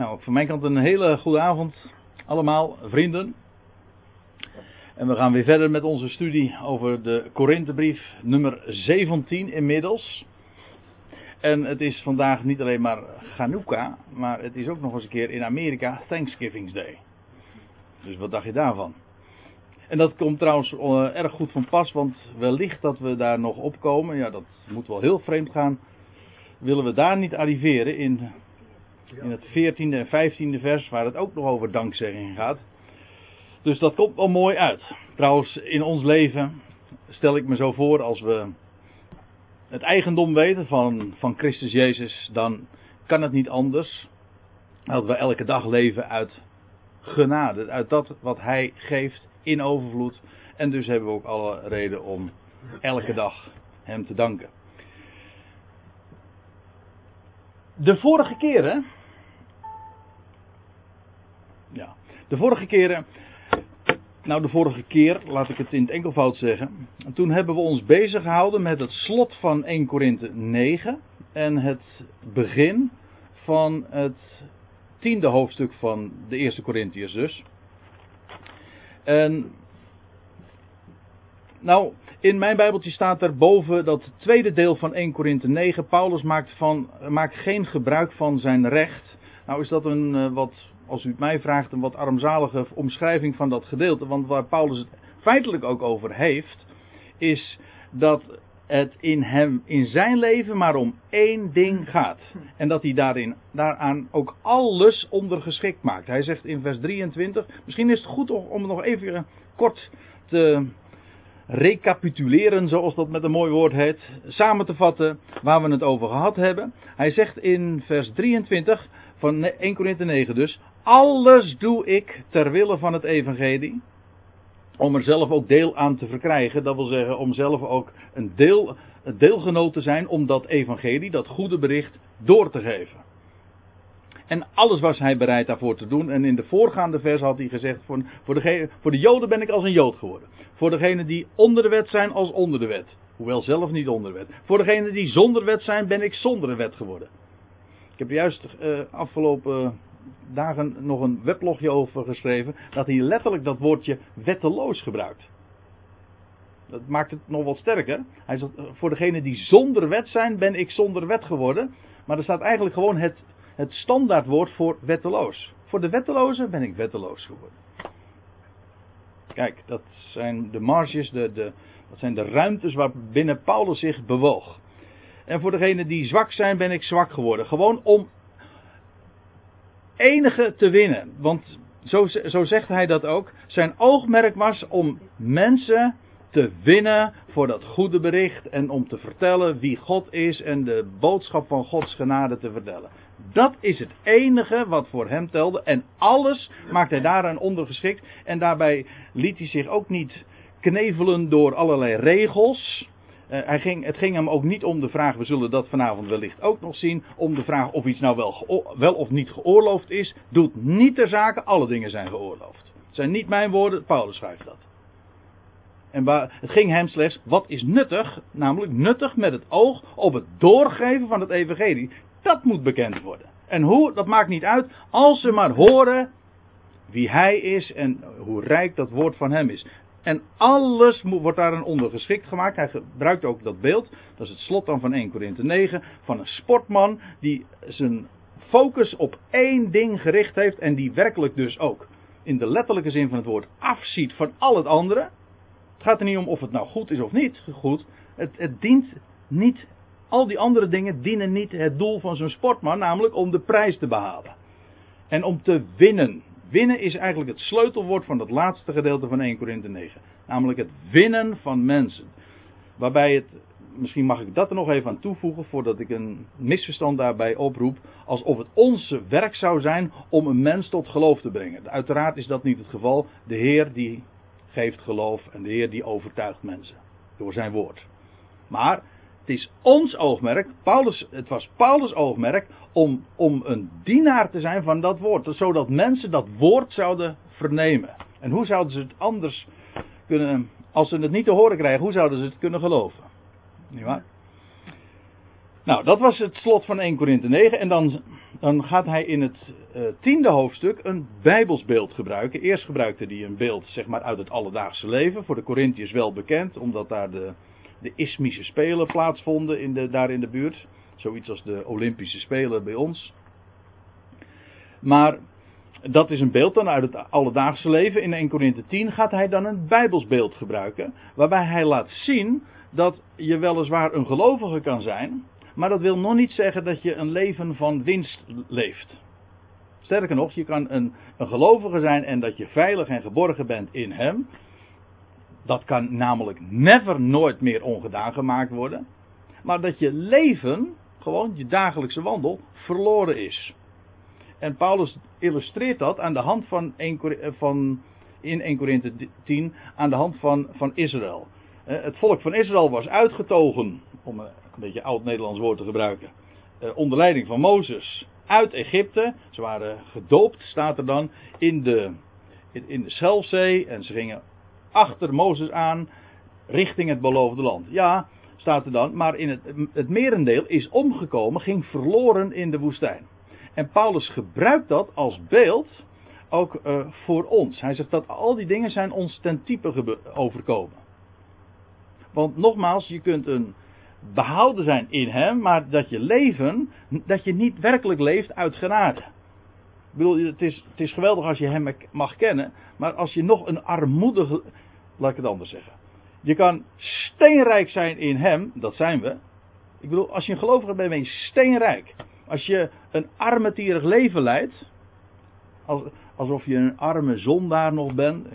Nou, van mijn kant een hele goede avond allemaal, vrienden. En we gaan weer verder met onze studie over de Korinthebrief nummer 17 inmiddels. En het is vandaag niet alleen maar Hanukkah, maar het is ook nog eens een keer in Amerika Thanksgiving Day. Dus wat dacht je daarvan? En dat komt trouwens uh, erg goed van pas, want wellicht dat we daar nog opkomen. Ja, dat moet wel heel vreemd gaan. Willen we daar niet arriveren in in het 14e en 15e vers, waar het ook nog over dankzegging gaat. Dus dat komt wel mooi uit. Trouwens, in ons leven stel ik me zo voor, als we het eigendom weten van, van Christus Jezus, dan kan het niet anders. Dat we elke dag leven uit genade, uit dat wat Hij geeft in overvloed. En dus hebben we ook alle reden om elke dag Hem te danken. De vorige keren ja. De vorige keren. Nou, de vorige keer, laat ik het in het enkelvoud zeggen. Toen hebben we ons bezig gehouden met het slot van 1 Korinthe 9. En het begin van het tiende hoofdstuk van de eerste Korintiërs dus. En. Nou, in mijn Bijbeltje staat er boven dat tweede deel van 1 Korinthe 9. Paulus maakt, van, maakt geen gebruik van zijn recht. Nou is dat een uh, wat als u het mij vraagt, een wat armzalige omschrijving van dat gedeelte. Want waar Paulus het feitelijk ook over heeft, is dat het in hem, in zijn leven, maar om één ding gaat. En dat hij daarin, daaraan ook alles ondergeschikt maakt. Hij zegt in vers 23, misschien is het goed om nog even kort te recapituleren, zoals dat met een mooi woord heet, samen te vatten waar we het over gehad hebben. Hij zegt in vers 23 van 1 Korinthe 9 dus, alles doe ik ter wille van het evangelie. Om er zelf ook deel aan te verkrijgen. Dat wil zeggen om zelf ook een, deel, deelgenoot te zijn om dat evangelie, dat goede bericht, door te geven. En alles was hij bereid daarvoor te doen. En in de voorgaande vers had hij gezegd: voor, voor, voor de Joden ben ik als een Jood geworden. Voor degenen die onder de wet zijn, als onder de wet. Hoewel zelf niet onder de wet. Voor degenen die zonder wet zijn, ben ik zonder de wet geworden. Ik heb juist uh, afgelopen dagen nog een weblogje over geschreven. Dat hij letterlijk dat woordje wetteloos gebruikt. Dat maakt het nog wat sterker. Hij zegt, voor degenen die zonder wet zijn, ben ik zonder wet geworden. Maar er staat eigenlijk gewoon het, het standaardwoord voor wetteloos. Voor de wettelozen ben ik wetteloos geworden. Kijk, dat zijn de marges, de, de, dat zijn de ruimtes waarbinnen Paulus zich bewoog. En voor degenen die zwak zijn, ben ik zwak geworden. Gewoon om enige te winnen. Want zo, zo zegt hij dat ook. Zijn oogmerk was om mensen te winnen voor dat goede bericht en om te vertellen wie God is en de boodschap van Gods genade te vertellen. Dat is het enige wat voor hem telde en alles maakt hij daaraan ondergeschikt en daarbij liet hij zich ook niet knevelen door allerlei regels. Uh, hij ging, het ging hem ook niet om de vraag, we zullen dat vanavond wellicht ook nog zien, om de vraag of iets nou wel, wel of niet geoorloofd is. Doet niet ter zake, alle dingen zijn geoorloofd. Het zijn niet mijn woorden, Paulus schrijft dat. En waar, het ging hem slechts, wat is nuttig, namelijk nuttig met het oog op het doorgeven van het evangelie. Dat moet bekend worden. En hoe, dat maakt niet uit, als ze maar horen wie hij is en hoe rijk dat woord van hem is. En alles wordt daarin ondergeschikt gemaakt. Hij gebruikt ook dat beeld. Dat is het slot dan van 1 Korinthe 9. Van een sportman die zijn focus op één ding gericht heeft. En die werkelijk dus ook in de letterlijke zin van het woord afziet van al het andere. Het gaat er niet om of het nou goed is of niet goed. Het, het dient niet. Al die andere dingen dienen niet het doel van zo'n sportman. Namelijk om de prijs te behalen. En om te winnen. Winnen is eigenlijk het sleutelwoord van dat laatste gedeelte van 1 Korinthe 9. Namelijk het winnen van mensen. Waarbij het, misschien mag ik dat er nog even aan toevoegen voordat ik een misverstand daarbij oproep. Alsof het onze werk zou zijn om een mens tot geloof te brengen. Uiteraard is dat niet het geval. De Heer die geeft geloof en de Heer die overtuigt mensen door zijn woord. Maar het is ons oogmerk, Paulus, het was Paulus' oogmerk, om, om een dienaar te zijn van dat woord. Zodat mensen dat woord zouden vernemen. En hoe zouden ze het anders kunnen, als ze het niet te horen krijgen, hoe zouden ze het kunnen geloven? Niet waar? Nou, dat was het slot van 1 Korinthe 9. En dan dan gaat hij in het uh, tiende hoofdstuk een bijbelsbeeld gebruiken. Eerst gebruikte hij een beeld zeg maar, uit het alledaagse leven. Voor de Corinthiërs wel bekend, omdat daar de, de Ismische Spelen plaatsvonden in de, daar in de buurt. Zoiets als de Olympische Spelen bij ons. Maar dat is een beeld dan uit het alledaagse leven. In 1 Corinthië 10 gaat hij dan een bijbelsbeeld gebruiken. Waarbij hij laat zien dat je weliswaar een gelovige kan zijn. Maar dat wil nog niet zeggen dat je een leven van winst leeft. Sterker nog, je kan een, een gelovige zijn en dat je veilig en geborgen bent in hem. Dat kan namelijk never nooit meer ongedaan gemaakt worden. Maar dat je leven, gewoon je dagelijkse wandel, verloren is. En Paulus illustreert dat aan de hand van, 1, eh, van in 1 Korinthe 10 aan de hand van, van Israël. Eh, het volk van Israël was uitgetogen, om een beetje oud-Nederlands woord te gebruiken, eh, onder leiding van Mozes uit Egypte. Ze waren gedoopt, staat er dan, in de, in de Schelfzee en ze gingen achter Mozes aan richting het beloofde land. Ja, staat er dan, maar in het, het merendeel is omgekomen, ging verloren in de woestijn. En Paulus gebruikt dat als beeld ook uh, voor ons. Hij zegt dat al die dingen zijn ons ten type overkomen. Want nogmaals, je kunt een behouden zijn in hem, maar dat je leven, dat je niet werkelijk leeft uit genade. Ik bedoel, het is, het is geweldig als je hem mag kennen, maar als je nog een armoedige, laat ik het anders zeggen. Je kan steenrijk zijn in hem, dat zijn we. Ik bedoel, als je een gelovige bent, ben je steenrijk. Als je een armetierig leven leidt, alsof je een arme zondaar nog bent.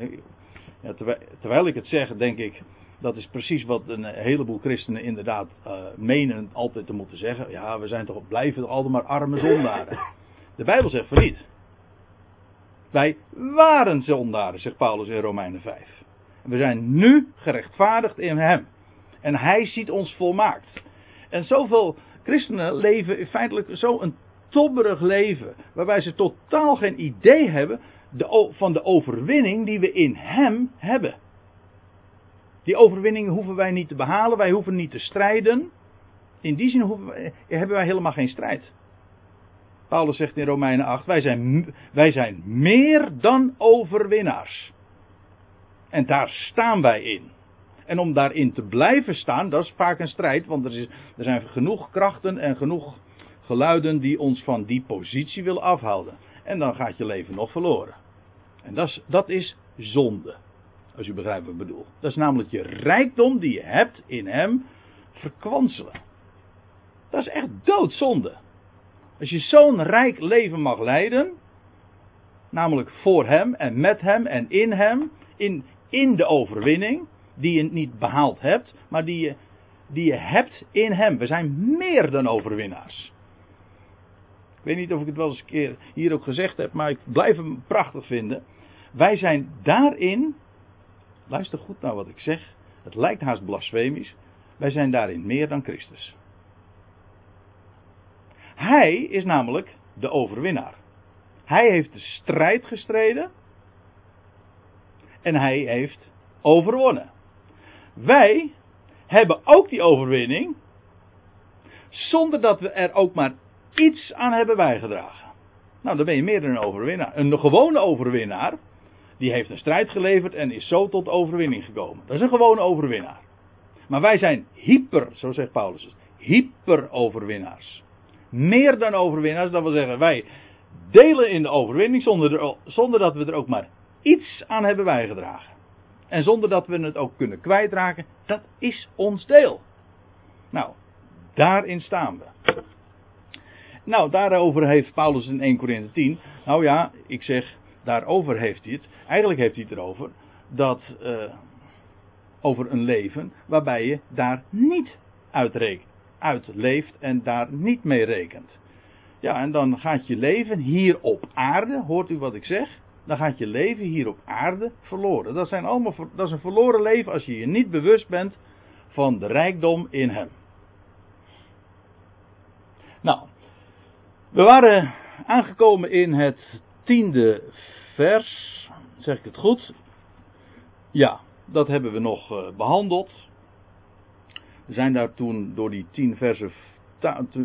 Ja, terwijl, ik het zeg, denk ik, dat is precies wat een heleboel christenen inderdaad uh, menen altijd te moeten zeggen. Ja, we zijn toch, blijven toch altijd maar arme zondaren. De Bijbel zegt van niet. Wij waren zondaren, zegt Paulus in Romeinen 5. En we zijn nu gerechtvaardigd in Hem. En Hij ziet ons volmaakt. En zoveel Christenen leven feitelijk zo een tobberig leven. Waarbij ze totaal geen idee hebben van de overwinning die we in Hem hebben. Die overwinning hoeven wij niet te behalen, wij hoeven niet te strijden. In die zin hebben wij helemaal geen strijd. Paulus zegt in Romeinen 8: wij zijn, wij zijn meer dan overwinnaars. En daar staan wij in. En om daarin te blijven staan, dat is vaak een strijd, want er, is, er zijn genoeg krachten en genoeg geluiden die ons van die positie willen afhouden. En dan gaat je leven nog verloren. En dat is, dat is zonde. Als u begrijpt wat ik bedoel. Dat is namelijk je rijkdom die je hebt in hem verkwanselen. Dat is echt doodzonde. Als je zo'n rijk leven mag leiden, namelijk voor hem en met hem en in hem, in, in de overwinning, die je niet behaald hebt, maar die je, die je hebt in Hem. We zijn meer dan overwinnaars. Ik weet niet of ik het wel eens een keer hier ook gezegd heb, maar ik blijf hem prachtig vinden. Wij zijn daarin, luister goed naar wat ik zeg, het lijkt haast blasfemisch, wij zijn daarin meer dan Christus. Hij is namelijk de overwinnaar. Hij heeft de strijd gestreden en hij heeft overwonnen. Wij hebben ook die overwinning. Zonder dat we er ook maar iets aan hebben bijgedragen. Nou, dan ben je meer dan een overwinnaar. Een gewone overwinnaar. Die heeft een strijd geleverd en is zo tot overwinning gekomen. Dat is een gewone overwinnaar. Maar wij zijn hyper, zo zegt Paulus, hyper overwinnaars. Meer dan overwinnaars, dat wil zeggen, wij delen in de overwinning zonder, zonder dat we er ook maar iets aan hebben bijgedragen. En zonder dat we het ook kunnen kwijtraken, dat is ons deel. Nou, daarin staan we. Nou, daarover heeft Paulus in 1 Corinthië 10. Nou ja, ik zeg, daarover heeft hij het. Eigenlijk heeft hij het erover dat. Uh, over een leven waarbij je daar niet uit leeft en daar niet mee rekent. Ja, en dan gaat je leven hier op aarde, hoort u wat ik zeg? dan gaat je leven hier op aarde verloren. Dat, zijn allemaal, dat is een verloren leven als je je niet bewust bent van de rijkdom in Hem. Nou, we waren aangekomen in het tiende vers. Zeg ik het goed? Ja, dat hebben we nog eh, behandeld. Zijn daar toen door die tien versen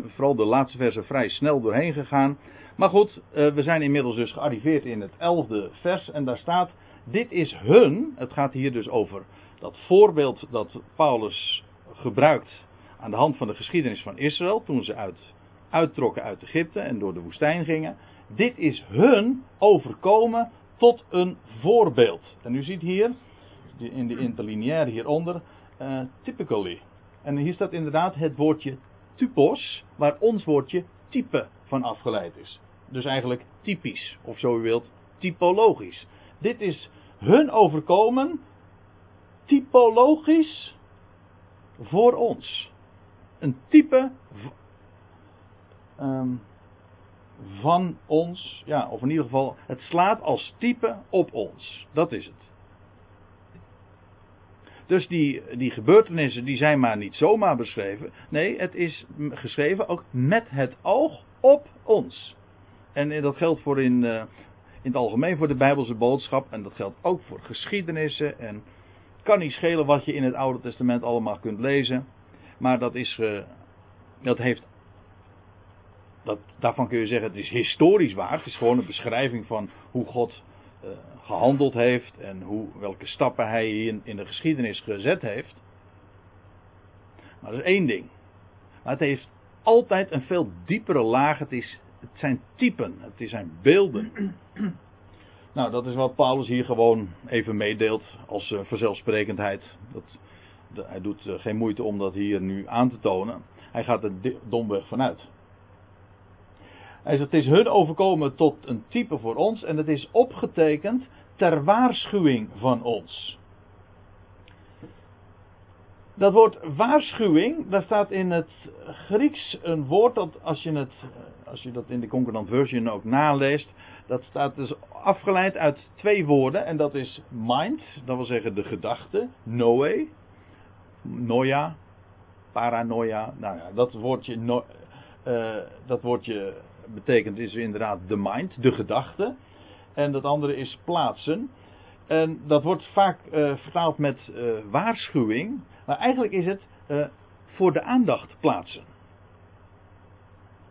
vooral de laatste versen vrij snel doorheen gegaan. Maar goed, uh, we zijn inmiddels dus gearriveerd in het elfde vers en daar staat, dit is hun, het gaat hier dus over dat voorbeeld dat Paulus gebruikt aan de hand van de geschiedenis van Israël, toen ze uit, uittrokken uit Egypte en door de woestijn gingen. Dit is hun overkomen tot een voorbeeld. En u ziet hier, in de interlineair hieronder, uh, typically. En hier staat inderdaad het woordje typos, waar ons woordje type van afgeleid is. Dus eigenlijk typisch, of zo u wilt, typologisch. Dit is hun overkomen, typologisch voor ons. Een type um, van ons, ja, of in ieder geval, het slaat als type op ons. Dat is het. Dus die, die gebeurtenissen die zijn maar niet zomaar beschreven. Nee, het is geschreven ook met het oog op ons. En dat geldt voor in, uh, in het algemeen voor de Bijbelse boodschap. En dat geldt ook voor geschiedenissen. En het kan niet schelen wat je in het Oude Testament allemaal kunt lezen. Maar dat is. Uh, dat heeft. Dat, daarvan kun je zeggen, het is historisch waar. Het is gewoon een beschrijving van hoe God gehandeld heeft en hoe, welke stappen hij in, in de geschiedenis gezet heeft. Maar dat is één ding. Maar het heeft altijd een veel diepere laag. Het, is, het zijn typen, het zijn beelden. Nou, dat is wat Paulus hier gewoon even meedeelt als uh, vanzelfsprekendheid. Dat, de, hij doet uh, geen moeite om dat hier nu aan te tonen. Hij gaat er domweg vanuit. Hij zegt, het is hun overkomen tot een type voor ons en het is opgetekend ter waarschuwing van ons. Dat woord waarschuwing, daar staat in het Grieks een woord dat als je, het, als je dat in de Concordant Version ook naleest, dat staat dus afgeleid uit twee woorden en dat is mind, dat wil zeggen de gedachte, noe, noia, paranoia, nou ja, dat woordje, no, uh, dat woordje betekent is inderdaad de mind, de gedachte. En dat andere is plaatsen. En dat wordt vaak uh, vertaald met uh, waarschuwing. Maar eigenlijk is het uh, voor de aandacht plaatsen.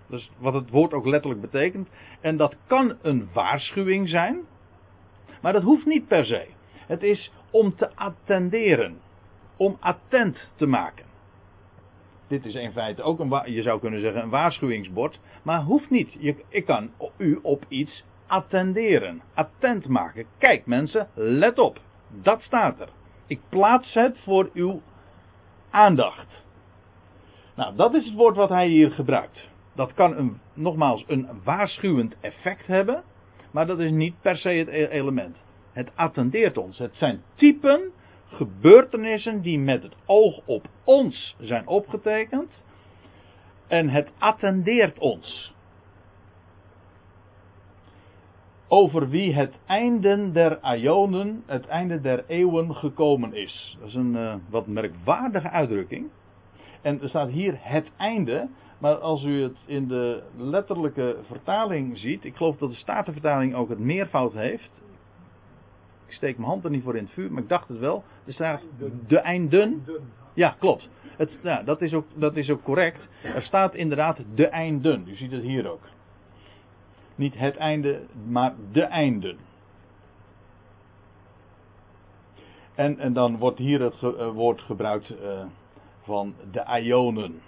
Dus wat het woord ook letterlijk betekent. En dat kan een waarschuwing zijn. Maar dat hoeft niet per se. Het is om te attenderen. Om attent te maken. Dit is in feite ook een, je zou kunnen zeggen, een waarschuwingsbord. Maar hoeft niet. Je, ik kan u op iets attenderen. Attent maken. Kijk mensen, let op. Dat staat er. Ik plaats het voor uw aandacht. Nou, dat is het woord wat hij hier gebruikt. Dat kan nogmaals een waarschuwend effect hebben. Maar dat is niet per se het e-, element. Het attendeert ons. Het zijn typen gebeurtenissen die met het oog op ons zijn opgetekend. En het attendeert ons. Over wie het einde der Ionen, het einde der eeuwen gekomen is. Dat is een uh, wat merkwaardige uitdrukking. En er staat hier het einde. Maar als u het in de letterlijke vertaling ziet. Ik geloof dat de Statenvertaling ook het meervoud heeft. Ik steek mijn hand er niet voor in het vuur, maar ik dacht het wel. Er staat de einden. Ja, klopt. Het, dat, is ook, dat is ook correct. Er staat inderdaad de einden. U ziet het hier ook. Niet het einde, maar de einden. En, en dan wordt hier het uh, woord gebruikt uh, van de ionen.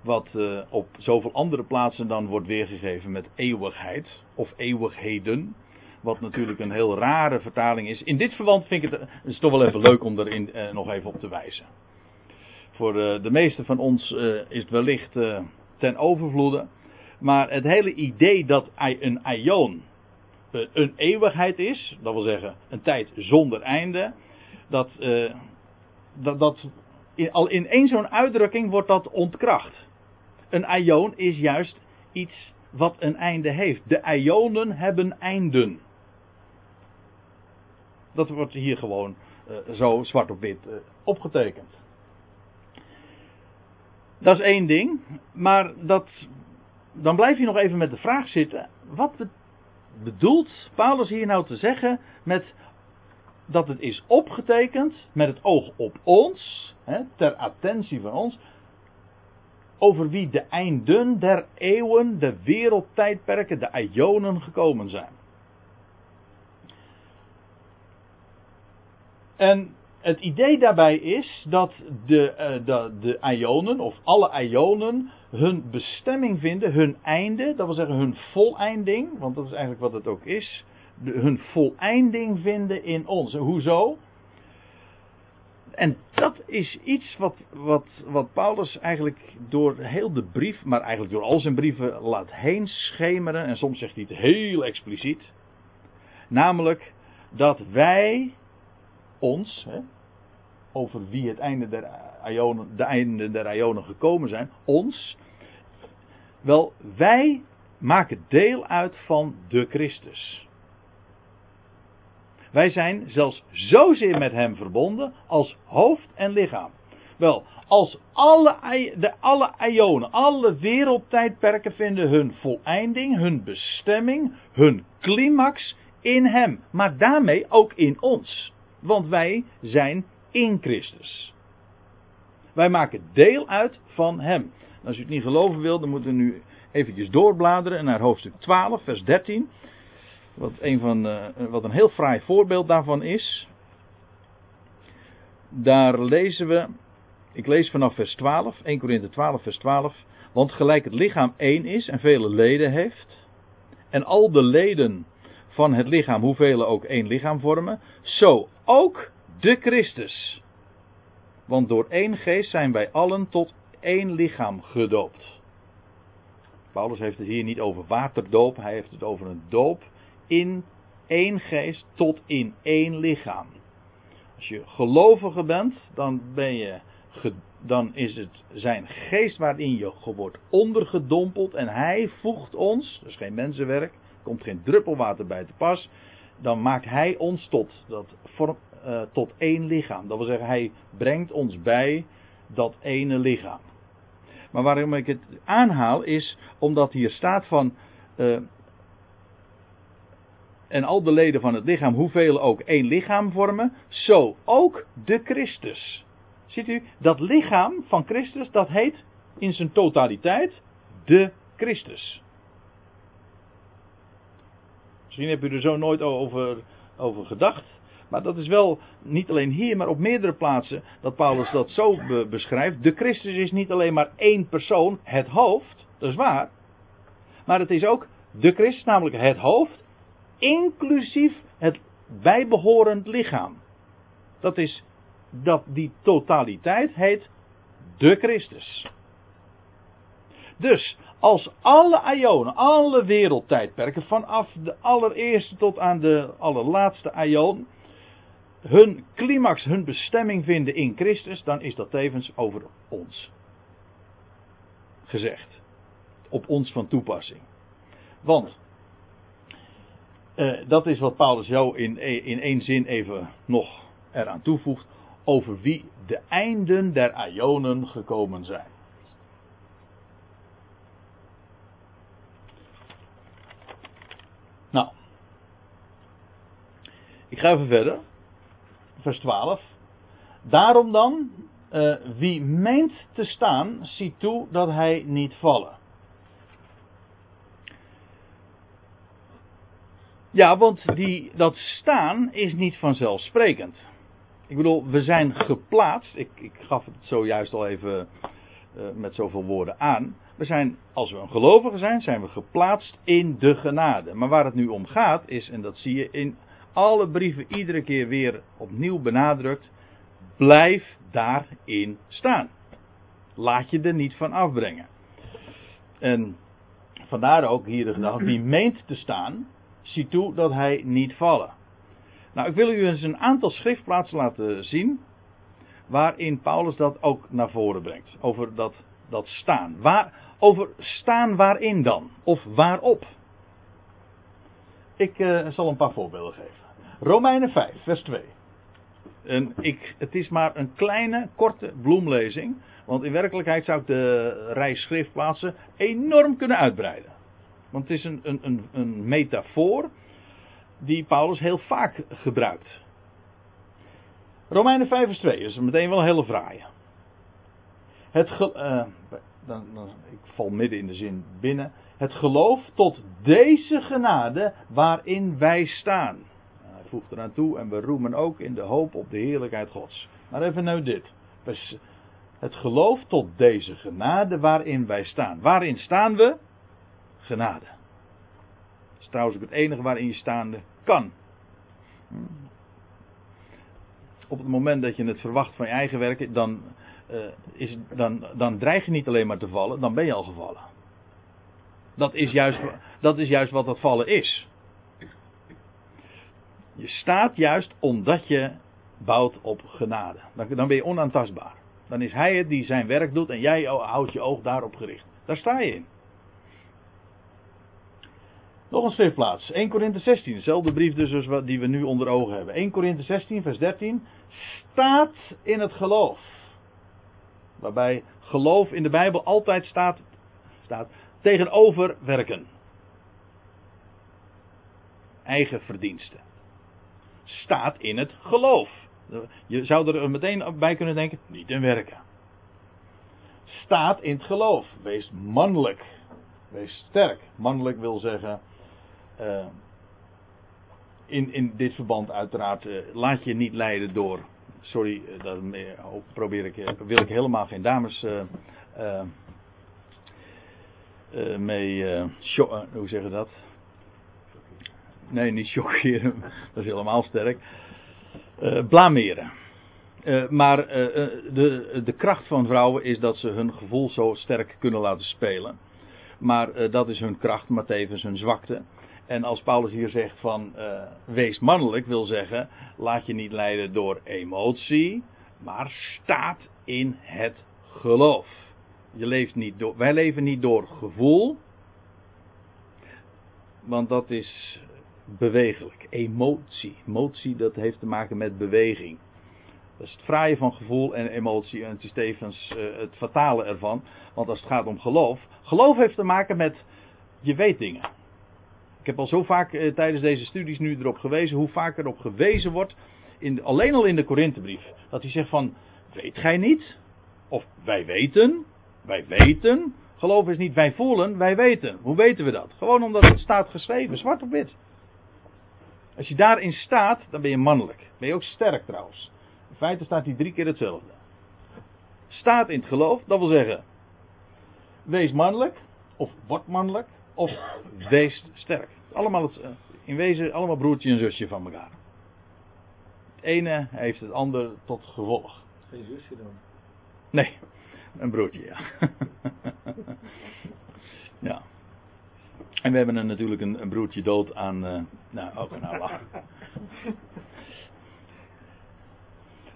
Wat uh, op zoveel andere plaatsen dan wordt weergegeven met eeuwigheid of eeuwigheden. Wat natuurlijk een heel rare vertaling is. In dit verband vind ik het, is toch wel even leuk om er uh, nog even op te wijzen. Voor uh, de meeste van ons uh, is het wellicht ten overvloede. Maar het hele idee dat een aion een eeuwigheid is, dat wil zeggen een tijd zonder einde, dat, dat, dat al in één zo'n uitdrukking wordt dat ontkracht. Een aion is juist iets wat een einde heeft. De ionen hebben einden. Dat wordt hier gewoon uh, zo zwart op wit uh, opgetekend. Dat is één ding, maar dat, dan blijf je nog even met de vraag zitten: wat bedoelt Paulus hier nou te zeggen met dat het is opgetekend met het oog op ons, hè, ter attentie van ons, over wie de einden der eeuwen, de wereldtijdperken, de Ionen gekomen zijn. En het idee daarbij is dat de, uh, de, de Ionen, of alle Ionen, hun bestemming vinden, hun einde, dat wil zeggen hun voleinding, want dat is eigenlijk wat het ook is, hun voleinding vinden in ons. Hoezo? En dat is iets wat, wat, wat Paulus eigenlijk door heel de brief, maar eigenlijk door al zijn brieven laat heen schemeren. En soms zegt hij het heel expliciet. Namelijk dat wij ons, hè, over wie het einde der Ionen, de einde der Ionen gekomen zijn, ons, wel, wij maken deel uit van de Christus. Wij zijn zelfs zozeer met hem verbonden als hoofd en lichaam. Wel, als alle, de, alle ionen, alle wereldtijdperken vinden hun voleinding, hun bestemming, hun climax in hem. Maar daarmee ook in ons. Want wij zijn in Christus. Wij maken deel uit van hem. Als u het niet geloven wilt, dan moeten we nu eventjes doorbladeren naar hoofdstuk 12, vers 13. Wat een, van, uh, wat een heel fraai voorbeeld daarvan is. Daar lezen we, ik lees vanaf vers 12, 1 Korinthe 12, vers 12. Want gelijk het lichaam één is en vele leden heeft, en al de leden van het lichaam, hoeveel ook één lichaam vormen, zo ook de Christus. Want door één geest zijn wij allen tot één lichaam gedoopt. Paulus heeft het hier niet over waterdoop, hij heeft het over een doop in één geest tot in één lichaam. Als je gelovige bent, dan ben je dan is het zijn geest waarin je wordt ondergedompeld en hij voegt ons, dus geen mensenwerk, komt geen druppel water bij te pas, dan maakt hij ons tot, dat uh, tot één lichaam. Dat wil zeggen, hij brengt ons bij dat ene lichaam. Maar waarom ik het aanhaal is omdat hier staat van uh, en al de leden van het lichaam, hoeveel ook één lichaam vormen, zo ook de Christus. Ziet u, dat lichaam van Christus, dat heet in zijn totaliteit de Christus. Misschien heb u er zo nooit over, over gedacht. Maar dat is wel niet alleen hier, maar op meerdere plaatsen dat Paulus dat zo beschrijft. De Christus is niet alleen maar één persoon, het hoofd, dat is waar. Maar het is ook de Christus, namelijk het hoofd inclusief het bijbehorend lichaam. Dat is dat die totaliteit heet de Christus. Dus als alle ionen, alle wereldtijdperken, vanaf de allereerste tot aan de allerlaatste ion, hun climax, hun bestemming vinden in Christus, dan is dat tevens over ons gezegd. Op ons van toepassing. Want uh, dat is wat Paulus jou in, in één zin even nog eraan toevoegt. Over wie de einden der Ionen gekomen zijn. Nou. Even verder. Vers 12. Daarom dan, uh, wie meent te staan, ziet toe dat hij niet vallen. Ja, want die, dat staan is niet vanzelfsprekend. Ik bedoel, we zijn geplaatst. Ik, ik gaf het zojuist al even uh, met zoveel woorden aan. We zijn, als we een gelovige zijn, zijn we geplaatst in de genade. Maar waar het nu om gaat is, en dat zie je in alle brieven iedere keer weer opnieuw benadrukt. Blijf daarin staan. Laat je er niet van afbrengen. En vandaar ook hier de gedachte, wie meent te staan, zie toe dat hij niet vallen. Nou, ik wil u eens een aantal schriftplaatsen laten zien. Waarin Paulus dat ook naar voren brengt. Over dat, dat staan. Waar, over staan waarin dan? Of waarop? Ik uh, zal een paar voorbeelden geven. Romeinen 5, vers 2. En ik, het is maar een kleine, korte bloemlezing. Want in werkelijkheid zou ik de rij schriftplaatsen enorm kunnen uitbreiden. Want het is een, een, een, een metafoor die Paulus heel vaak gebruikt. Romeinen 5 vers 2 is meteen wel een hele fraaie. Het uh, dan, dan, ik val midden in de zin binnen. Het geloof tot deze genade waarin wij staan. Voegt en we roemen ook in de hoop op de heerlijkheid Gods. Maar even nou dit. Het geloof tot deze genade waarin wij staan. Waarin staan we? Genade. Dat is trouwens ook het enige waarin je staande kan. Op het moment dat je het verwacht van je eigen werk, dan, uh, is, dan, dan dreig je niet alleen maar te vallen, dan ben je al gevallen. Dat is juist, dat is juist wat dat vallen is. Je staat juist omdat je bouwt op genade. Dan ben je onaantastbaar. Dan is hij het die zijn werk doet en jij houdt je oog daarop gericht. Daar sta je in. Nog een schriftplaats. 1 Korinthe 16. Dezelfde brief dus als die we nu onder ogen hebben. 1 Korinthe 16 vers 13. Staat in het geloof. Waarbij geloof in de Bijbel altijd staat, staat tegenover werken. Eigen verdiensten. Staat in het geloof. Je zou er meteen bij kunnen denken, niet in werken. Staat in het geloof. Wees mannelijk. Wees sterk. Mannelijk wil zeggen. Uh, in, in dit verband uiteraard. Uh, laat je niet leiden door. Sorry, uh, probeer ik, wil ik helemaal geen dames mee. hoe zeggen dat? Nee, niet chockeren. Dat is helemaal sterk uh, blameren. Uh, maar uh, de, de kracht van vrouwen is dat ze hun gevoel zo sterk kunnen laten spelen. Maar dat is hun kracht, maar tevens hun zwakte. En als Paulus hier zegt van wees mannelijk, wil zeggen, laat je niet leiden door emotie, maar staat in het geloof. Je leeft niet door, wij leven niet door gevoel, want dat is bewegelijk. Emotie. Emotie dat heeft te maken met beweging. Dat is het fraaie van gevoel en emotie en het is tevens uh, het fatale ervan. Want als het gaat om geloof. Geloof heeft te maken met je weet dingen. Ik heb al zo vaak uh, tijdens deze studies nu erop gewezen hoe vaak erop gewezen wordt. In, alleen al in de Korinthebrief. Dat hij zegt van weet gij niet? Of wij weten. Wij weten. Geloof is niet wij voelen, wij weten. Hoe weten we dat? Gewoon omdat het staat geschreven, zwart op wit. Als je daarin staat, dan ben je mannelijk. Ben je ook sterk trouwens. In feite staat hij drie keer hetzelfde. Staat in het geloof, dat wil zeggen. Wees mannelijk, of word mannelijk, of wees sterk. Allemaal het, eh, in wezen allemaal broertje en zusje van elkaar. Het ene heeft het ander tot gevolg. Geen zusje dan? Nee, een broertje, ja. ja. En we hebben er natuurlijk een, broertje dood aan. Uh, nou, ook nou lachen.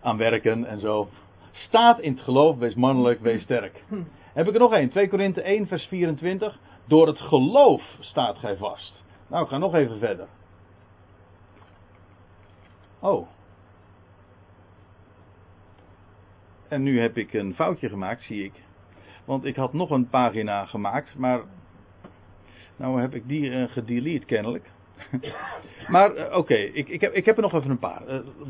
aan werken en zo. Staat in het geloof, wees mannelijk, wees sterk. Heb ik er nog één, 2 Korinthe 1, vers 24. Door het geloof staat gij vast. Nou, ik ga nog even verder. Oh. En nu heb ik een foutje gemaakt, zie ik. Want ik had nog een pagina gemaakt, maar nou heb ik die uh, gedelete kennelijk. maar uh, oké, ik, ik, heb, ik heb er nog even een paar.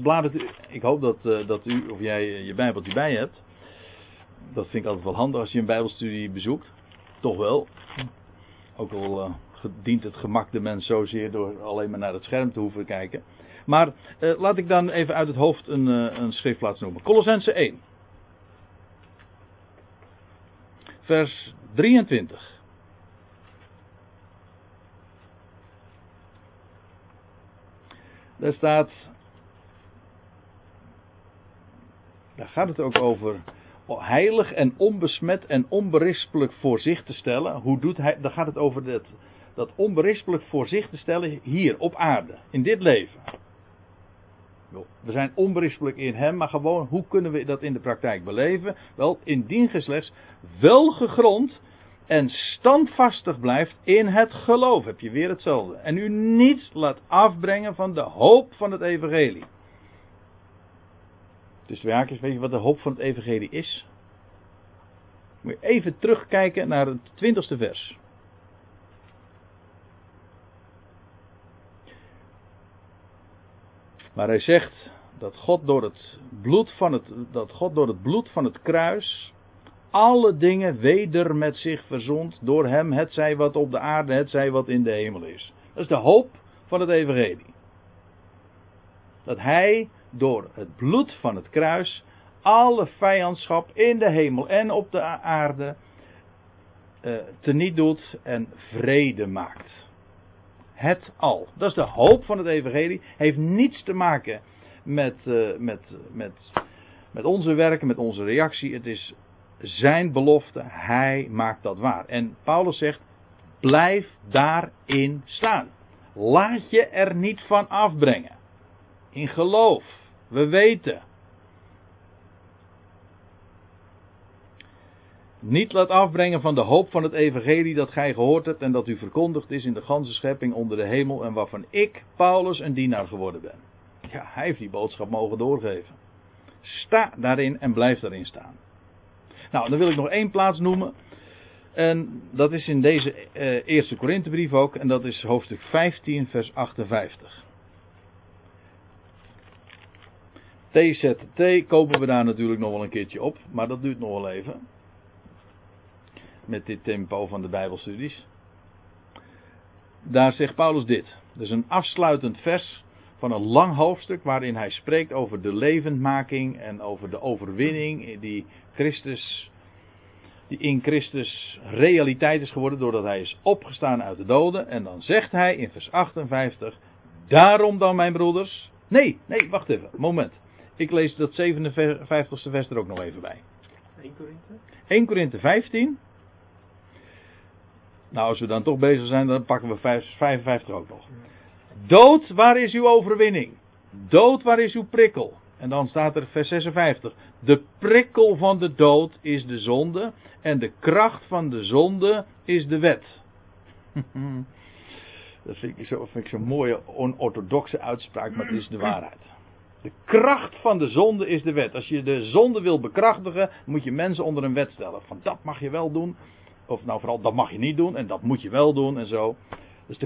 Uh, ik hoop dat, dat u of jij je bijbeltje bij hebt. Dat vind ik altijd wel handig als je een bijbelstudie bezoekt. Toch wel. Ook al dient het gemak de mens zozeer door alleen maar naar het scherm te hoeven kijken. Maar laat ik dan even uit het hoofd een, een schriftplaats noemen. Colossense 1. Vers 23. Daar staat. Daar gaat het ook over. Heilig en onbesmet en onberispelijk voor zich te stellen. Hoe doet hij. Daar gaat het over dat, dat onberispelijk voor zich te stellen hier op aarde. In dit leven. We zijn onberispelijk in hem, maar gewoon hoe kunnen we dat in de praktijk beleven? Wel, indien ge slechts wel gegrond en standvastig blijft in het geloof, heb je weer hetzelfde. En u niet laat afbrengen van de hoop van het evangelie. Dus twee haakjes, weet je wat de hoop van het evangelie is? Moet je even terugkijken naar het twintigste vers. Maar hij zegt dat God door het bloed van het, dat God door het bloed van het kruis alle dingen weder met zich verzond door hem, het zij wat op de aarde, het zij wat in de hemel is. Dat is de hoop van het evangelie. Dat hij door het bloed van het kruis alle vijandschap in de hemel en op de aarde uh, teniet doet en vrede maakt. Het al. Dat is de hoop van het evangelie. Heeft niets te maken met, uh, met, met, met onze werken, met onze reactie. Het is zijn belofte. Hij maakt dat waar. En Paulus zegt, blijf daarin staan. Laat je er niet van afbrengen. In geloof. We weten. Niet laat afbrengen van de hoop van het evangelie dat gij gehoord hebt en dat u verkondigd is in de ganse schepping onder de hemel en waarvan ik, Paulus, een dienaar geworden ben. Ja, hij heeft die boodschap mogen doorgeven. Sta daarin en blijf daarin staan. Nou, dan wil ik nog één plaats noemen. En dat is in deze eh, eerste Korinthebrief ook. En dat is hoofdstuk 15, vers 58. TZT kopen we daar natuurlijk nog wel een keertje op. Maar dat duurt nog wel even. Met dit tempo van de Bijbelstudies. Daar zegt Paulus dit. Is een afsluitend vers van een lang hoofdstuk waarin hij spreekt over de levendmaking en over de overwinning die Christus, die in Christus realiteit is geworden doordat hij is opgestaan uit de doden. En dan zegt hij in vers 58, daarom dan mijn broeders. Nee, nee, wacht even, moment. Ik lees dat 57ste vers er ook nog even bij. 1 Korinthe? 1 Korinthe 15. Nou, als we dan toch bezig zijn, dan pakken we 55 ook nog. Dood, waar is uw overwinning? Dood, waar is uw prikkel? En dan staat er vers 56. De prikkel van de dood is de zonde en de kracht van de zonde is de wet. Dat vind ik zo'n zo mooie onorthodoxe uitspraak, maar het is de waarheid. De kracht van de zonde is de wet. Als je de zonde wil bekrachtigen, moet je mensen onder een wet stellen. Van dat mag je wel doen, of nou vooral dat mag je niet doen en dat moet je wel doen en zo. Dus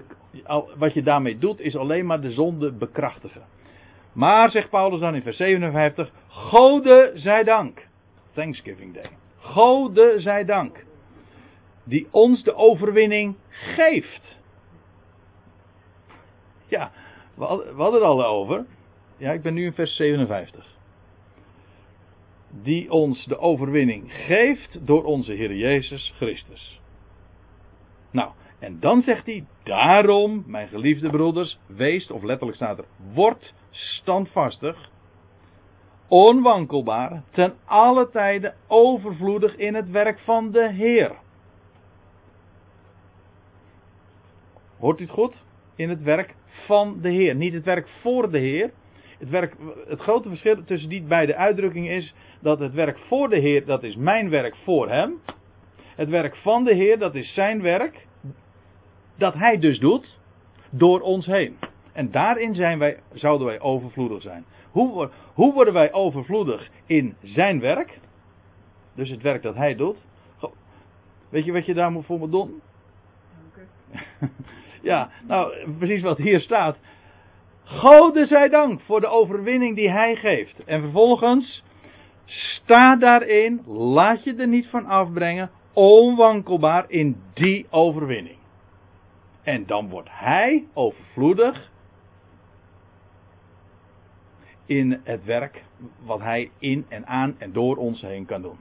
wat je daarmee doet is alleen maar de zonde bekrachtigen. Maar, zegt Paulus dan in vers 57, Gode zij dank. Thanksgiving Day. Gode zij dank. Die ons de overwinning geeft. Ja, we hadden het al over. Ja, ik ben nu in vers 57. Die ons de overwinning geeft door onze Heer Jezus Christus. Nou, en dan zegt hij, daarom, mijn geliefde broeders, wees, of letterlijk staat er, word standvastig, onwankelbaar, ten alle tijden overvloedig in het werk van de Heer. Hoort u het goed? In het werk van de Heer. Niet het werk voor de Heer. Het, werk, het grote verschil tussen die beide uitdrukkingen is dat het werk voor de Heer, dat is mijn werk voor Hem. Het werk van de Heer, dat is zijn werk dat hij dus doet door ons heen. En daarin zijn wij, zouden wij overvloedig zijn. Hoe, hoe worden wij overvloedig in zijn werk? Dus het werk dat hij doet. Weet je wat je daar voor moet doen? ja, nou, precies wat hier staat. Gode zij dank voor de overwinning die hij geeft. En vervolgens, sta daarin, laat je er niet van afbrengen, onwankelbaar in die overwinning. En dan wordt hij overvloedig in het werk wat hij in en aan en door ons heen kan doen.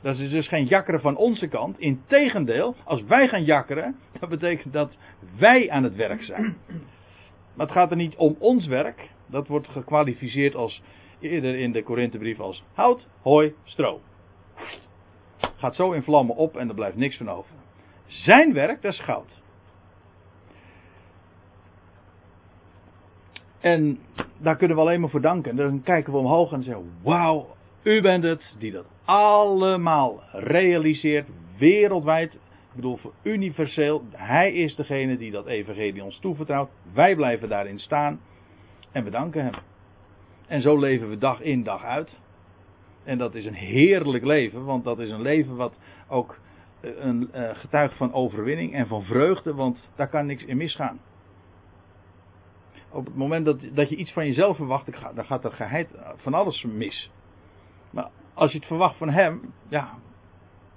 Dat is dus geen jakkeren van onze kant. Integendeel, als wij gaan jakkeren, dat betekent dat wij aan het werk zijn. Maar het gaat er niet om ons werk. Dat wordt gekwalificeerd als eerder in de Korinthebrief als hout, hooi, stro. Gaat zo in vlammen op en er blijft niks van over. Zijn werk, dat is goud. En daar kunnen we alleen maar voor danken. Dan kijken we omhoog en zeggen: Wauw, u bent het die dat allemaal realiseert, wereldwijd. Ik bedoel, voor universeel. Hij is degene die dat evangelie ons toevertrouwt. Wij blijven daarin staan. En we danken hem. En zo leven we dag in, dag uit. En dat is een heerlijk leven, want dat is een leven wat ook eh, een uh, getuigt van overwinning en van vreugde, want daar kan niks in misgaan op het moment dat, dat je iets van jezelf verwacht, dan gaat er geheid van alles mis. Maar als je het verwacht van hem, ja.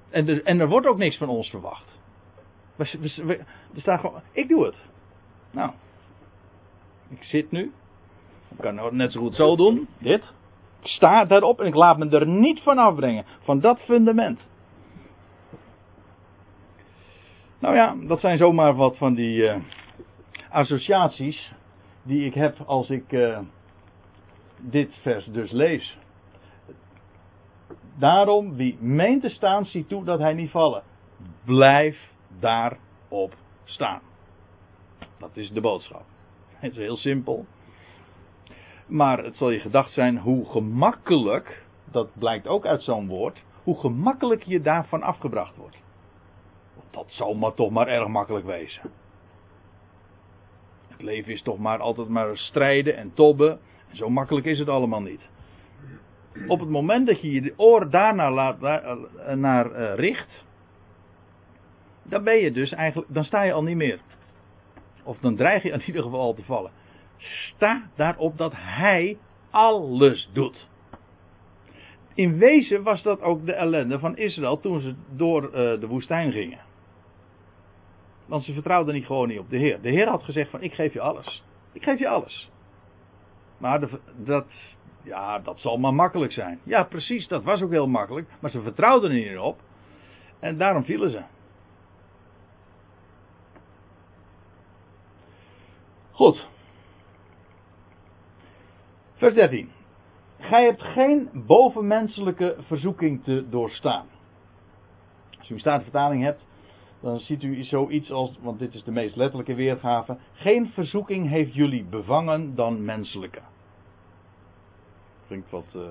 En er, en er wordt ook niks van ons verwacht. We, staat gewoon, ik doe het. Nou, ik zit nu. Ik kan het net zo goed zo doen, dit. Ik sta daarop en ik laat me er niet van afbrengen, van dat fundament. Nou ja, dat zijn zomaar wat van die uh, associaties die ik heb als ik uh, dit vers dus lees. Daarom, wie meent te staan, ziet toe dat hij niet vallen. Blijf daarop staan. Dat is de boodschap. Het is heel simpel. Maar het zal je gedacht zijn hoe gemakkelijk, dat blijkt ook uit zo'n woord, hoe gemakkelijk je daarvan afgebracht wordt. Dat zal maar toch maar erg makkelijk wezen. Leven is toch maar altijd maar strijden en tobben. En zo makkelijk is het allemaal niet. Op het moment dat je je oor daarnaar laat, daar, eh, naar uh, richt, dan ben je dus eigenlijk, dan sta je al niet meer. Of dan dreig je in ieder geval al te vallen. Sta daarop dat hij alles doet. In wezen was dat ook de ellende van Israël toen ze door uh, de woestijn gingen. Want ze vertrouwden niet gewoon niet op de Heer. De Heer had gezegd van ik geef je alles. Ik geef je alles. Maar de, dat, ja, dat zal maar makkelijk zijn. Ja, precies, dat was ook heel makkelijk. Maar ze vertrouwden er niet op. En daarom vielen ze. Goed. Vers 13. Gij hebt geen bovenmenselijke verzoeking te doorstaan. Als u een staatvertaling hebt, dan ziet u zoiets als, want dit is de meest letterlijke weergave, geen verzoeking heeft jullie bevangen dan menselijke. Klinkt wat uh,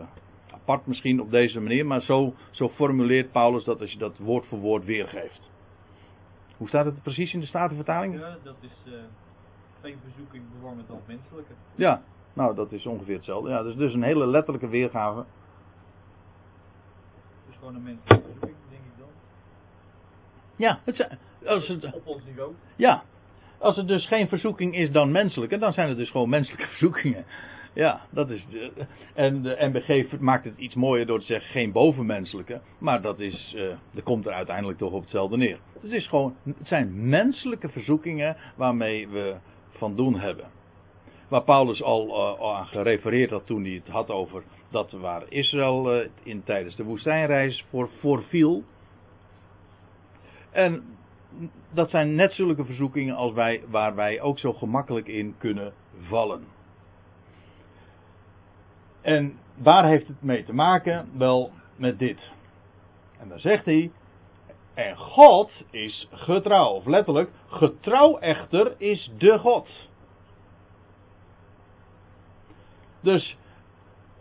apart misschien op deze manier, maar zo, zo formuleert Paulus dat als je dat woord voor woord weergeeft. Hoe staat het precies in de Statenvertaling? Ja, dat is uh, geen verzoeking bevangen dan menselijke. Ja, nou dat is ongeveer hetzelfde. Ja, dus, dus een hele letterlijke weergave. Dus gewoon een menselijke. Ja, het, als het, op ons niveau. Ja, als het dus geen verzoeking is dan menselijke, dan zijn het dus gewoon menselijke verzoekingen. Ja, dat is. En de MBG maakt het iets mooier door te zeggen geen bovenmenselijke. Maar dat is. Uh, dat komt er uiteindelijk toch op hetzelfde neer. Het, is gewoon, het zijn menselijke verzoekingen waarmee we van doen hebben. Waar Paulus al, uh, aan gerefereerd had toen hij het had over dat waar Israël uh, in, tijdens de woestijnreis voor, voor viel. En dat zijn net zulke verzoekingen als wij, waar wij ook zo gemakkelijk in kunnen vallen. En waar heeft het mee te maken? Wel met dit. En dan zegt hij. En God is getrouw. Of letterlijk, getrouw echter is de God. Dus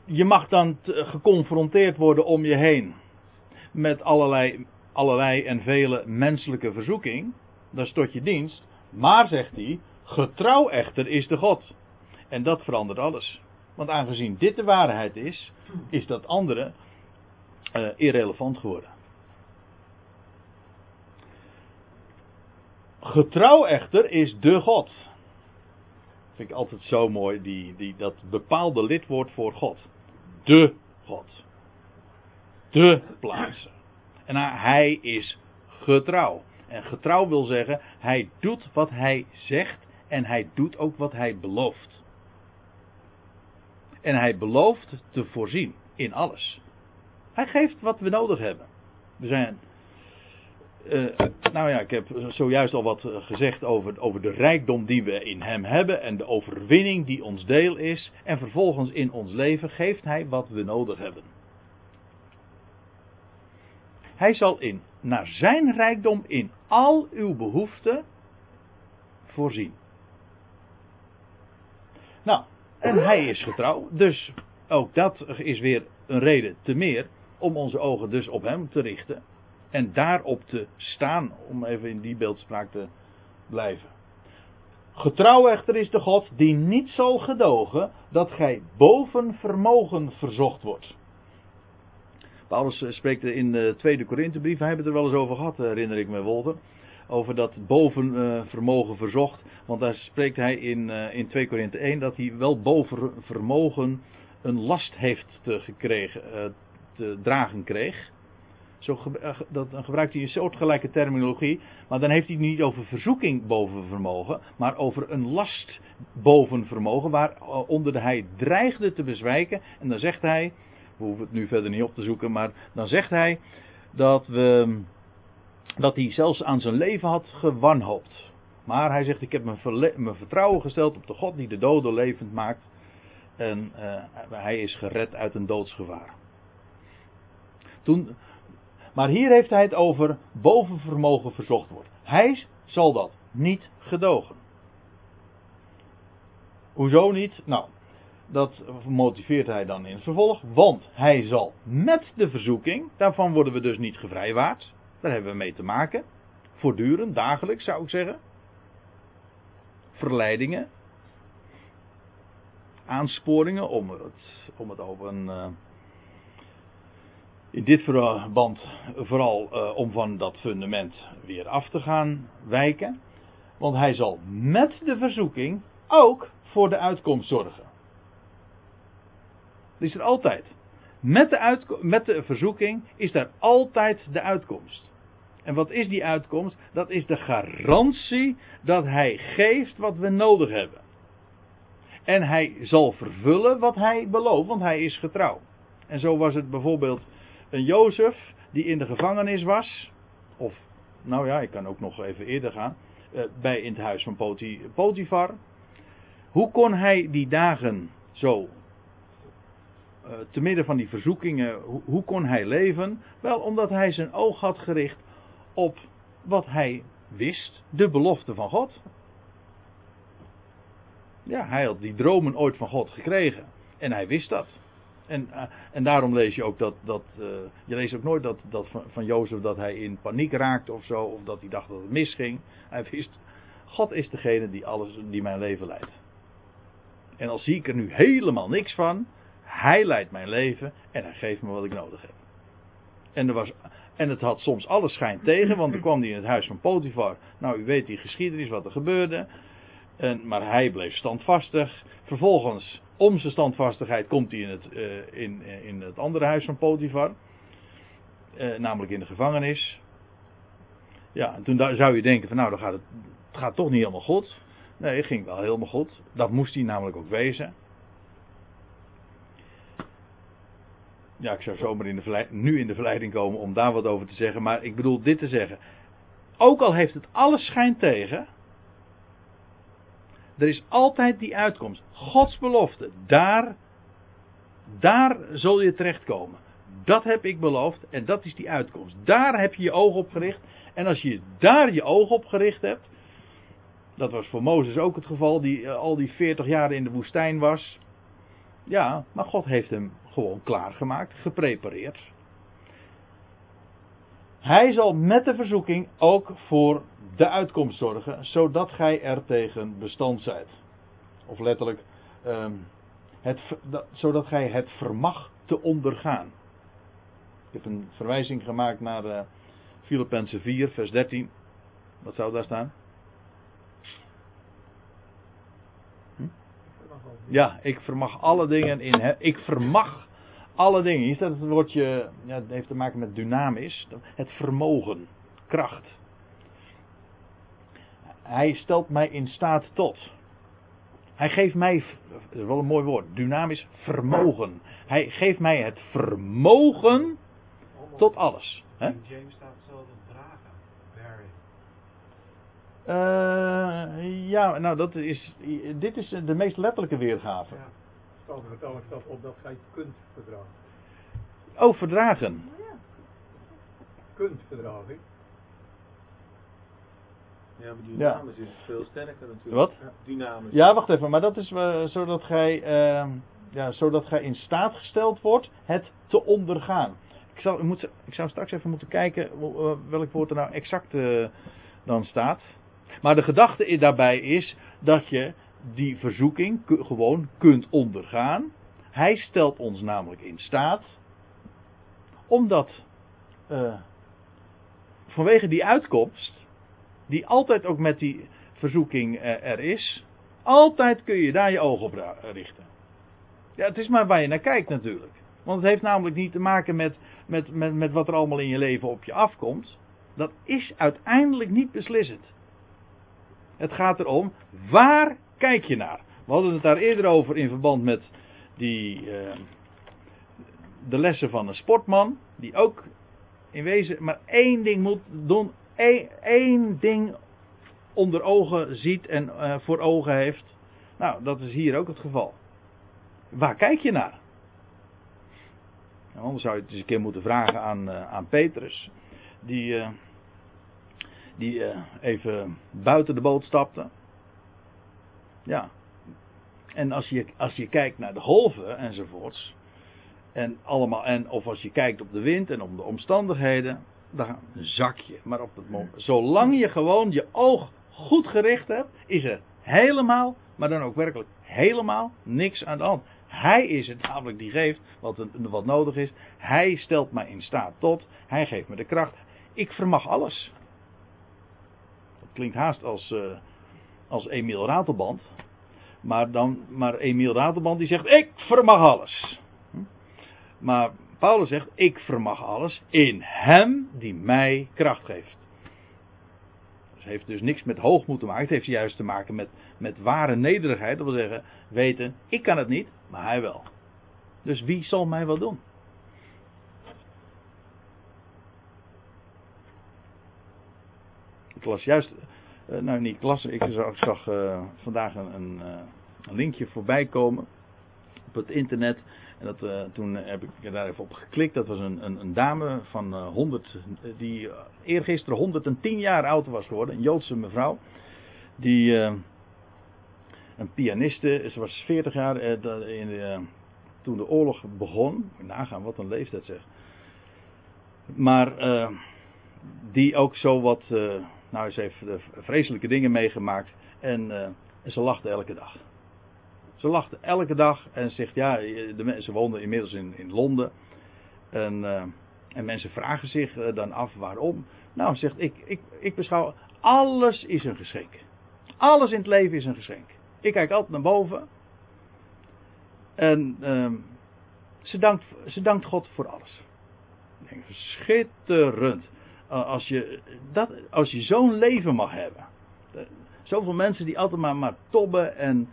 je mag dan geconfronteerd worden om je heen met allerlei allerlei en vele menselijke verzoeking. Dat is tot je dienst. Maar, zegt hij, getrouw echter is de God. En dat verandert alles. Want aangezien dit de waarheid is, is dat andere uh, irrelevant geworden. Getrouw echter is de God. Vind ik altijd zo mooi, die, die, dat bepaalde lidwoord voor God. De God. De plaatsen. En hij is getrouw. En getrouw wil zeggen, hij doet wat hij zegt en hij doet ook wat hij belooft. En hij belooft te voorzien in alles. Hij geeft wat we nodig hebben. We zijn. Uh, nou ja, ik heb zojuist al wat gezegd over, over de rijkdom die we in hem hebben en de overwinning die ons deel is. En vervolgens in ons leven geeft hij wat we nodig hebben. Hij zal in, naar zijn rijkdom in al uw behoeften voorzien. Nou, en hij is getrouw, dus ook dat is weer een reden te meer om onze ogen dus op hem te richten. En daarop te staan, om even in die beeldspraak te blijven. Getrouw echter is de God die niet zal gedogen dat gij boven vermogen verzocht wordt. Paulus eh, spreekt in de tweede Korinthebrief, we hebben het er wel eens over gehad, herinner ik me, Wolter. Over dat bovenvermogen verzocht. Want daar spreekt hij in, in 2 Korinthe 1 dat hij wel boven vermogen een last heeft te gekregen, te dragen kreeg. Zo eh, dat, dan gebruikt hij een soortgelijke terminologie. Maar dan heeft hij het niet over verzoeking boven vermogen. Maar over een last boven vermogen. Waaronder hij dreigde te bezwijken. En dan zegt hij. We hoeven het nu verder niet op te zoeken. Maar dan zegt hij. Dat, we, dat hij zelfs aan zijn leven had gewanhoopt. Maar hij zegt: Ik heb mijn, vertrouwen gesteld op de God die de doden levend maakt. En eh, hij is gered uit een doodsgevaar. Toen, maar hier heeft hij het over bovenvermogen verzocht wordt. Hij zal dat niet gedogen. Hoezo niet? Nou, dat motiveert hij dan in het vervolg. Want hij zal met de verzoeking, daarvan worden we dus niet gevrijwaard. Daar hebben we mee te maken. Voortdurend, dagelijks zou ik zeggen. Verleidingen. Aansporingen om het, om het op een. eh, in dit verband vooral eh, om van dat fundament weer af te gaan wijken. Want hij zal met de verzoeking ook voor de uitkomst zorgen. Is er altijd. Met de, met de verzoeking is er altijd de uitkomst. En wat is die uitkomst? Dat is de garantie dat hij geeft wat we nodig hebben. En hij zal vervullen wat hij belooft, want hij is getrouw. En zo was het bijvoorbeeld een Jozef die in de gevangenis was. Of, nou ja, ik kan ook nog even eerder gaan. eh, bij in het huis van Poti- Potifar. Hoe kon hij die dagen zo. Eh, te midden van die verzoekingen, hoe, kon hij leven? Wel, omdat hij zijn oog had gericht op wat hij wist, de belofte van God. Ja, hij had die dromen ooit van God gekregen. En hij wist dat. En, eh, en daarom lees je ook dat. dat eh, je leest ook nooit dat, dat van, van Jozef dat hij in paniek raakte of zo. Of dat hij dacht dat het misging. Hij wist. God is degene die alles, die mijn leven leidt. En al zie ik er nu helemaal niks van. Hij leidt mijn leven en hij geeft me wat ik nodig heb. En, er was, en het had soms alle schijn tegen, want dan kwam hij in het huis van Potifar. Nou, u weet die geschiedenis, wat er gebeurde. En, maar hij bleef standvastig. Vervolgens, om zijn standvastigheid, komt hij in het, eh, in, in het andere huis van Potifar. Eh, namelijk in de gevangenis. Ja, en toen zou je denken van nou, dan gaat het, het gaat toch niet helemaal goed. Nee, het ging wel helemaal goed. Dat moest hij namelijk ook wezen. Ja, ik zou zomaar in de nu in de verleiding komen om daar wat over te zeggen. Maar ik bedoel dit te zeggen. Ook al heeft het alles schijn tegen. Er is altijd die uitkomst. Gods belofte. Daar, daar zul je terechtkomen. Dat heb ik beloofd en dat is die uitkomst. Daar heb je je oog op gericht. En als je daar je oog op gericht hebt. Dat was voor Mozes ook het geval, die eh, al die 40 jaar in de woestijn was. Ja, maar God heeft hem gewoon klaargemaakt, geprepareerd. Hij zal met de verzoeking ook voor de uitkomst zorgen, zodat gij er tegen bestand zijt. Of letterlijk, ehm, het, zodat gij het vermag te ondergaan. Ik heb een verwijzing gemaakt naar eh Filippenzen 4, vers 13. Wat zou daar staan? Ja, ik vermag alle dingen in. Ik vermag alle dingen. Hier staat het woordje, ja, het heeft te maken met dynamisch. Het vermogen, kracht. Hij stelt mij in staat tot. Hij geeft mij, dat is wel een mooi woord, dynamisch vermogen. Hij geeft mij het vermogen tot alles. In James staat hetzelfde dragen. Bearing. Eh, ja, nou dat is, dit is de meest letterlijke weergave. Ja. Staat vertaling staat op dat gij kunt verdragen. Oh, verdragen. Kunt verdragen. Ja, maar dynamisch is veel sterker natuurlijk. Wat? Ja, Dynamisch. Ja, wacht even, maar dat is eh, zodat gij, eh, ja, zodat gij in staat gesteld wordt het te ondergaan. Ik zou, ik moet, ik zou straks even moeten kijken eh, welk woord er nou exact eh, dan staat. Maar de gedachte daarbij is dat je die verzoeking gewoon kunt ondergaan. Hij stelt ons namelijk in staat, omdat eh, vanwege die uitkomst, die altijd ook met die verzoeking eh, er is, altijd kun je daar je ogen op richten. Ja, het is maar waar je naar kijkt natuurlijk. Want het heeft namelijk niet te maken met, met, met, met wat er allemaal in je leven op je afkomt. Dat is uiteindelijk niet beslissend. Het gaat erom, waar kijk je naar? We hadden het daar eerder over in verband met die, eh, de lessen van een sportman. Die ook in wezen maar één ding moet doen. Één, ding onder ogen ziet en eh, voor ogen heeft. Nou, dat is hier ook het geval. Waar kijk je naar? Nou, anders zou je het eens een keer moeten vragen aan, uh, aan Petrus. Die, die uh, even buiten de boot stapte. Ja. En als je, als je kijkt naar de golven enzovoorts. En allemaal, en of als je kijkt op de wind en op de omstandigheden. Dan zak je. Maar op het moment. Zolang je gewoon je oog goed gericht hebt. Is er helemaal. Maar dan ook werkelijk helemaal niks aan de hand. Hij is het namelijk die geeft wat, wat nodig is. Hij stelt mij in staat tot. Hij geeft me de kracht. Ik vermag alles. Klinkt haast als, uh, als Emiel Ratelband. Maar, dan, maar Emiel Ratelband die zegt: Ik vermag alles. Hm? Maar Paulus zegt: Ik vermag alles in Hem die mij kracht geeft. Het heeft dus niks met hoogmoed te maken. Het heeft juist te maken met, met ware nederigheid. Dat wil zeggen, weten, ik kan het niet, maar hij wel. Dus wie zal mij wel doen? Las juist, uh, nou niet klas, ik zag, zag uh, vandaag een, een, uh, een, linkje voorbij komen op het internet. En dat, toen heb ik daar even op geklikt. Dat was een, een, een dame van uh, 100, die eergisteren 110 jaar oud was geworden. Een Joodse mevrouw. Die een pianiste, ze was 40 jaar in toen de oorlog begon. Nagaan wat een leeftijd zeg. Maar die ook zo wat, nou ze heeft vreselijke dingen meegemaakt. En, en ze lachte elke dag. Ze lachte elke dag en zegt ja, de mensen woonden inmiddels in, in Londen. En, en mensen vragen zich dan af waarom. Nou, zegt ik, ik, ik beschouw, alles is een geschenk. Alles in het leven is een geschenk. Ik kijk altijd naar boven. En uh, ze, dankt, ze dankt God voor alles. Ik denk, schitterend. Als je, dat, als je zo'n leven mag hebben. Zoveel mensen die altijd maar, maar tobben en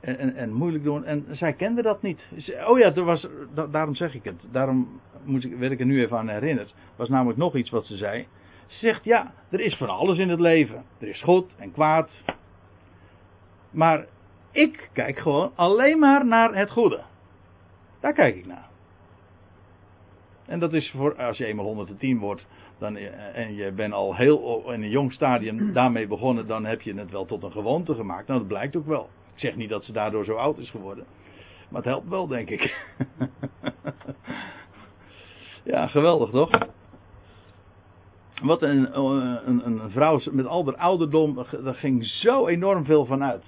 en, en, moeilijk doen. En zij kende dat niet. Oh ja, er was, daarom zeg ik het. Daarom moet ik, werd ik er nu even aan herinnerd. Er was namelijk nog iets wat ze zei. Ze zegt, ja, er is van alles in het leven. Er is goed en kwaad. Maar ik kijk gewoon alleen maar naar het goede. Daar kijk ik naar. En dat is voor, als je eenmaal 110 wordt dan, en je bent al heel in een jong stadium daarmee begonnen, dan heb je het wel tot een gewoonte gemaakt. Nou, dat blijkt ook wel. Ik zeg niet dat ze daardoor zo oud is geworden. Maar het helpt wel, denk ik. ja, geweldig toch? Wat een, een, een vrouw met al haar ouderdom, daar ging zo enorm veel van uit.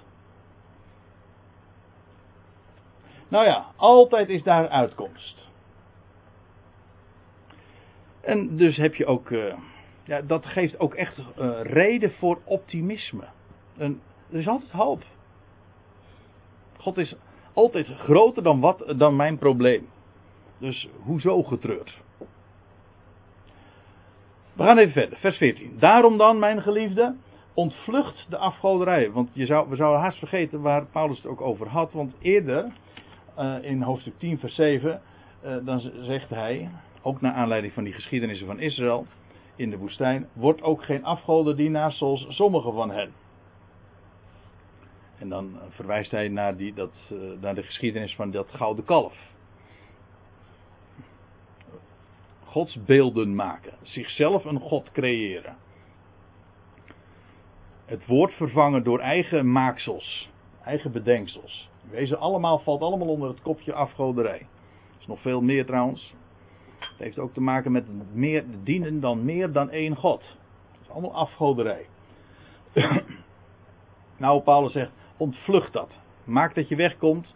Nou ja, altijd is daar uitkomst. En dus heb je ook, uh, ja, dat geeft ook echt uh, reden voor optimisme. En er is altijd hoop. God is altijd groter dan, wat, dan mijn probleem. Dus hoezo getreurd? We gaan even verder, vers 14. Daarom dan, mijn geliefde, ontvlucht de afgoderij. Want je zou, we zouden haast vergeten waar Paulus het ook over had. Want eerder, uh, in hoofdstuk 10, vers 7, uh, dan zegt hij, ook naar aanleiding van die geschiedenissen van Israël in de woestijn, wordt ook geen afgodendienaar zoals sommigen van hen. En dan verwijst hij naar, die, dat, uh, naar de geschiedenis van dat gouden kalf. Godsbeelden maken. Zichzelf een God creëren. Het woord vervangen door eigen maaksels. Eigen bedenksels. Wezen allemaal, valt allemaal onder het kopje afgoderij. Er is nog veel meer trouwens. Het heeft ook te maken met meer, dienen dan meer dan één God. Het is allemaal afgoderij. nou, Paulus zegt, ontvlucht dat. Maak dat je wegkomt.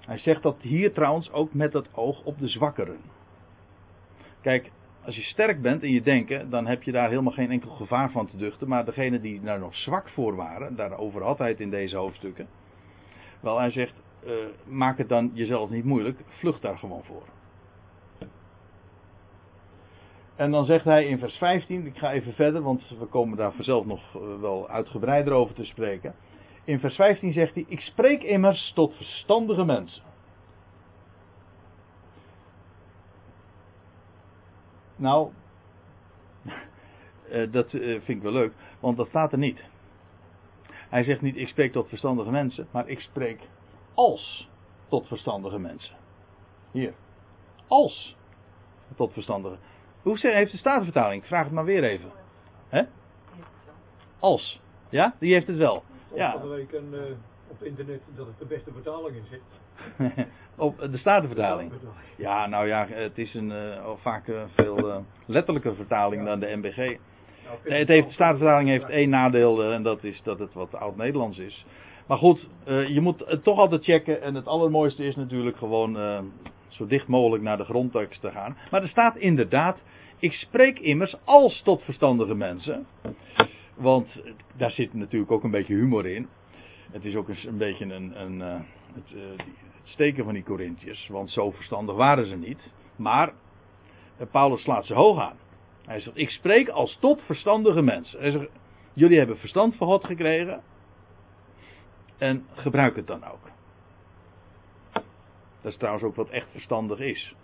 Hij zegt dat hier trouwens ook met het oog op de zwakkeren. Kijk, als je sterk bent in je denken, dan heb je daar helemaal geen enkel gevaar van te duchten. Maar degene die daar nog zwak voor waren, daarover had hij het in deze hoofdstukken. Wel, hij zegt, eh, maak het dan jezelf niet moeilijk, vlucht daar gewoon voor. En dan zegt hij in vers 15, ik ga even verder, want we komen daar vanzelf nog eh, wel uitgebreider over te spreken. In vers 15 zegt hij: Ik spreek immers tot verstandige mensen. Nou, eh, dat eh, vind ik wel leuk, want dat staat er niet. Hij zegt niet: Ik spreek tot verstandige mensen, maar ik spreek als tot verstandige mensen. Hier. Als tot verstandige. Hoe heeft de Statenvertaling? Ik vraag het maar weer even. Hè? Als. Ja, die heeft het wel. Ja. Van de week een, eh, op internet dat het de beste vertaling in zit. Op de Statenvertaling. Ja, nou ja, het is een eh, vaak eh, veel eh, letterlijke vertaling dan de MBG. Nou, Nee, het heeft, de Statenvertaling heeft één nadeel eh, en dat is dat het wat oud-Nederlands is. Maar goed, eh, je moet het toch altijd checken en het allermooiste is natuurlijk gewoon eh, zo dicht mogelijk naar de grondtekst te gaan. Maar er staat inderdaad, ik spreek immers als tot verstandige mensen. Want daar zit natuurlijk ook een beetje humor in. Het is ook een beetje een, een, eh, het, eh, het steken van die Corinthiërs, want zo verstandig waren ze niet. Maar eh, Paulus slaat ze hoog aan. Hij zegt, ik spreek als tot verstandige mensen. Hij zegt, jullie hebben verstand van God gekregen. En gebruik het dan ook. Dat is trouwens ook wat echt verstandig is.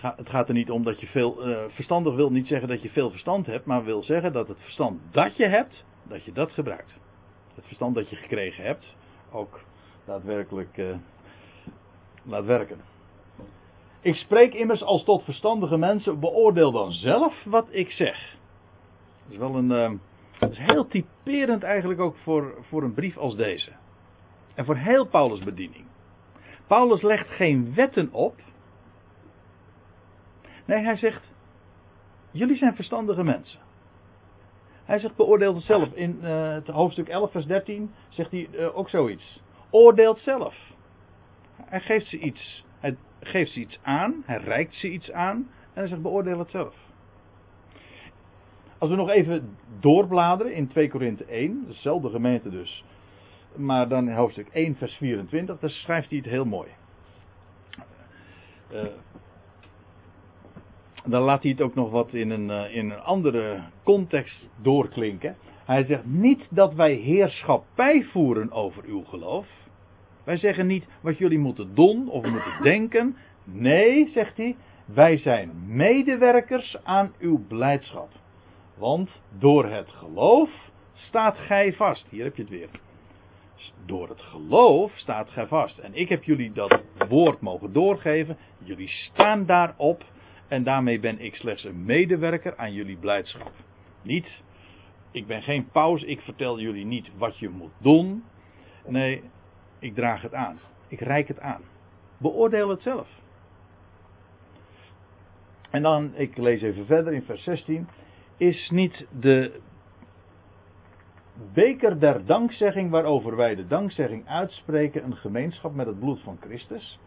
Het gaat, er niet om dat je veel. eh, verstandig wil niet zeggen dat je veel verstand hebt, maar wil zeggen dat het verstand dat je hebt, dat je dat gebruikt. Het verstand dat je gekregen hebt, ook daadwerkelijk eh, laat werken. Ik spreek immers als tot verstandige mensen, beoordeel dan zelf wat ik zeg. Dat is wel een. eh, dat is heel typerend eigenlijk ook voor, voor een brief als deze. En voor heel Paulus' bediening. Paulus legt geen wetten op. Nee, hij zegt: Jullie zijn verstandige mensen. Hij zegt: Beoordeel het zelf. In eh, het hoofdstuk 11, vers 13 zegt hij eh, ook zoiets. Oordeelt zelf. Hij geeft ze iets. Hij geeft ze iets aan. Hij reikt ze iets aan. En hij zegt: Beoordeel het zelf. Als we nog even doorbladeren in 2 Korinthe 1, dezelfde gemeente dus, maar dan in hoofdstuk 1, vers 24, daar schrijft hij het heel mooi. Eh, dan laat hij het ook nog wat in een, eh, in een andere context doorklinken. Hij zegt niet dat wij heerschappij voeren over uw geloof. Wij zeggen niet wat jullie moeten doen of moeten denken. Nee, zegt hij, wij zijn medewerkers aan uw blijdschap. Want door het geloof staat gij vast. Hier heb je het weer. Door het geloof staat gij vast. En ik heb jullie dat woord mogen doorgeven. Jullie staan daarop. En daarmee ben ik slechts een medewerker aan jullie blijdschap. Niet, ik ben geen paus, ik vertel jullie niet wat je moet doen. Nee, ik draag het aan. Ik reik het aan. Beoordeel het zelf. En dan, ik lees even verder in vers 16. Is niet de beker der dankzegging waarover wij de dankzegging uitspreken een gemeenschap met het bloed van Christus?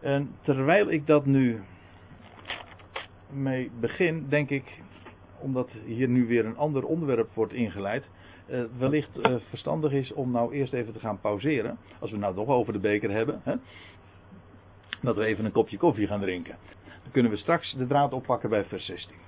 En terwijl ik dat nu mee begin, denk ik, omdat hier nu weer een ander onderwerp wordt ingeleid, eh, wellicht eh, verstandig is om nou eerst even te gaan pauzeren. Als we nou toch over de beker hebben. Hè, dat we even een kopje koffie gaan drinken. Dan kunnen we straks de draad oppakken bij vers 16.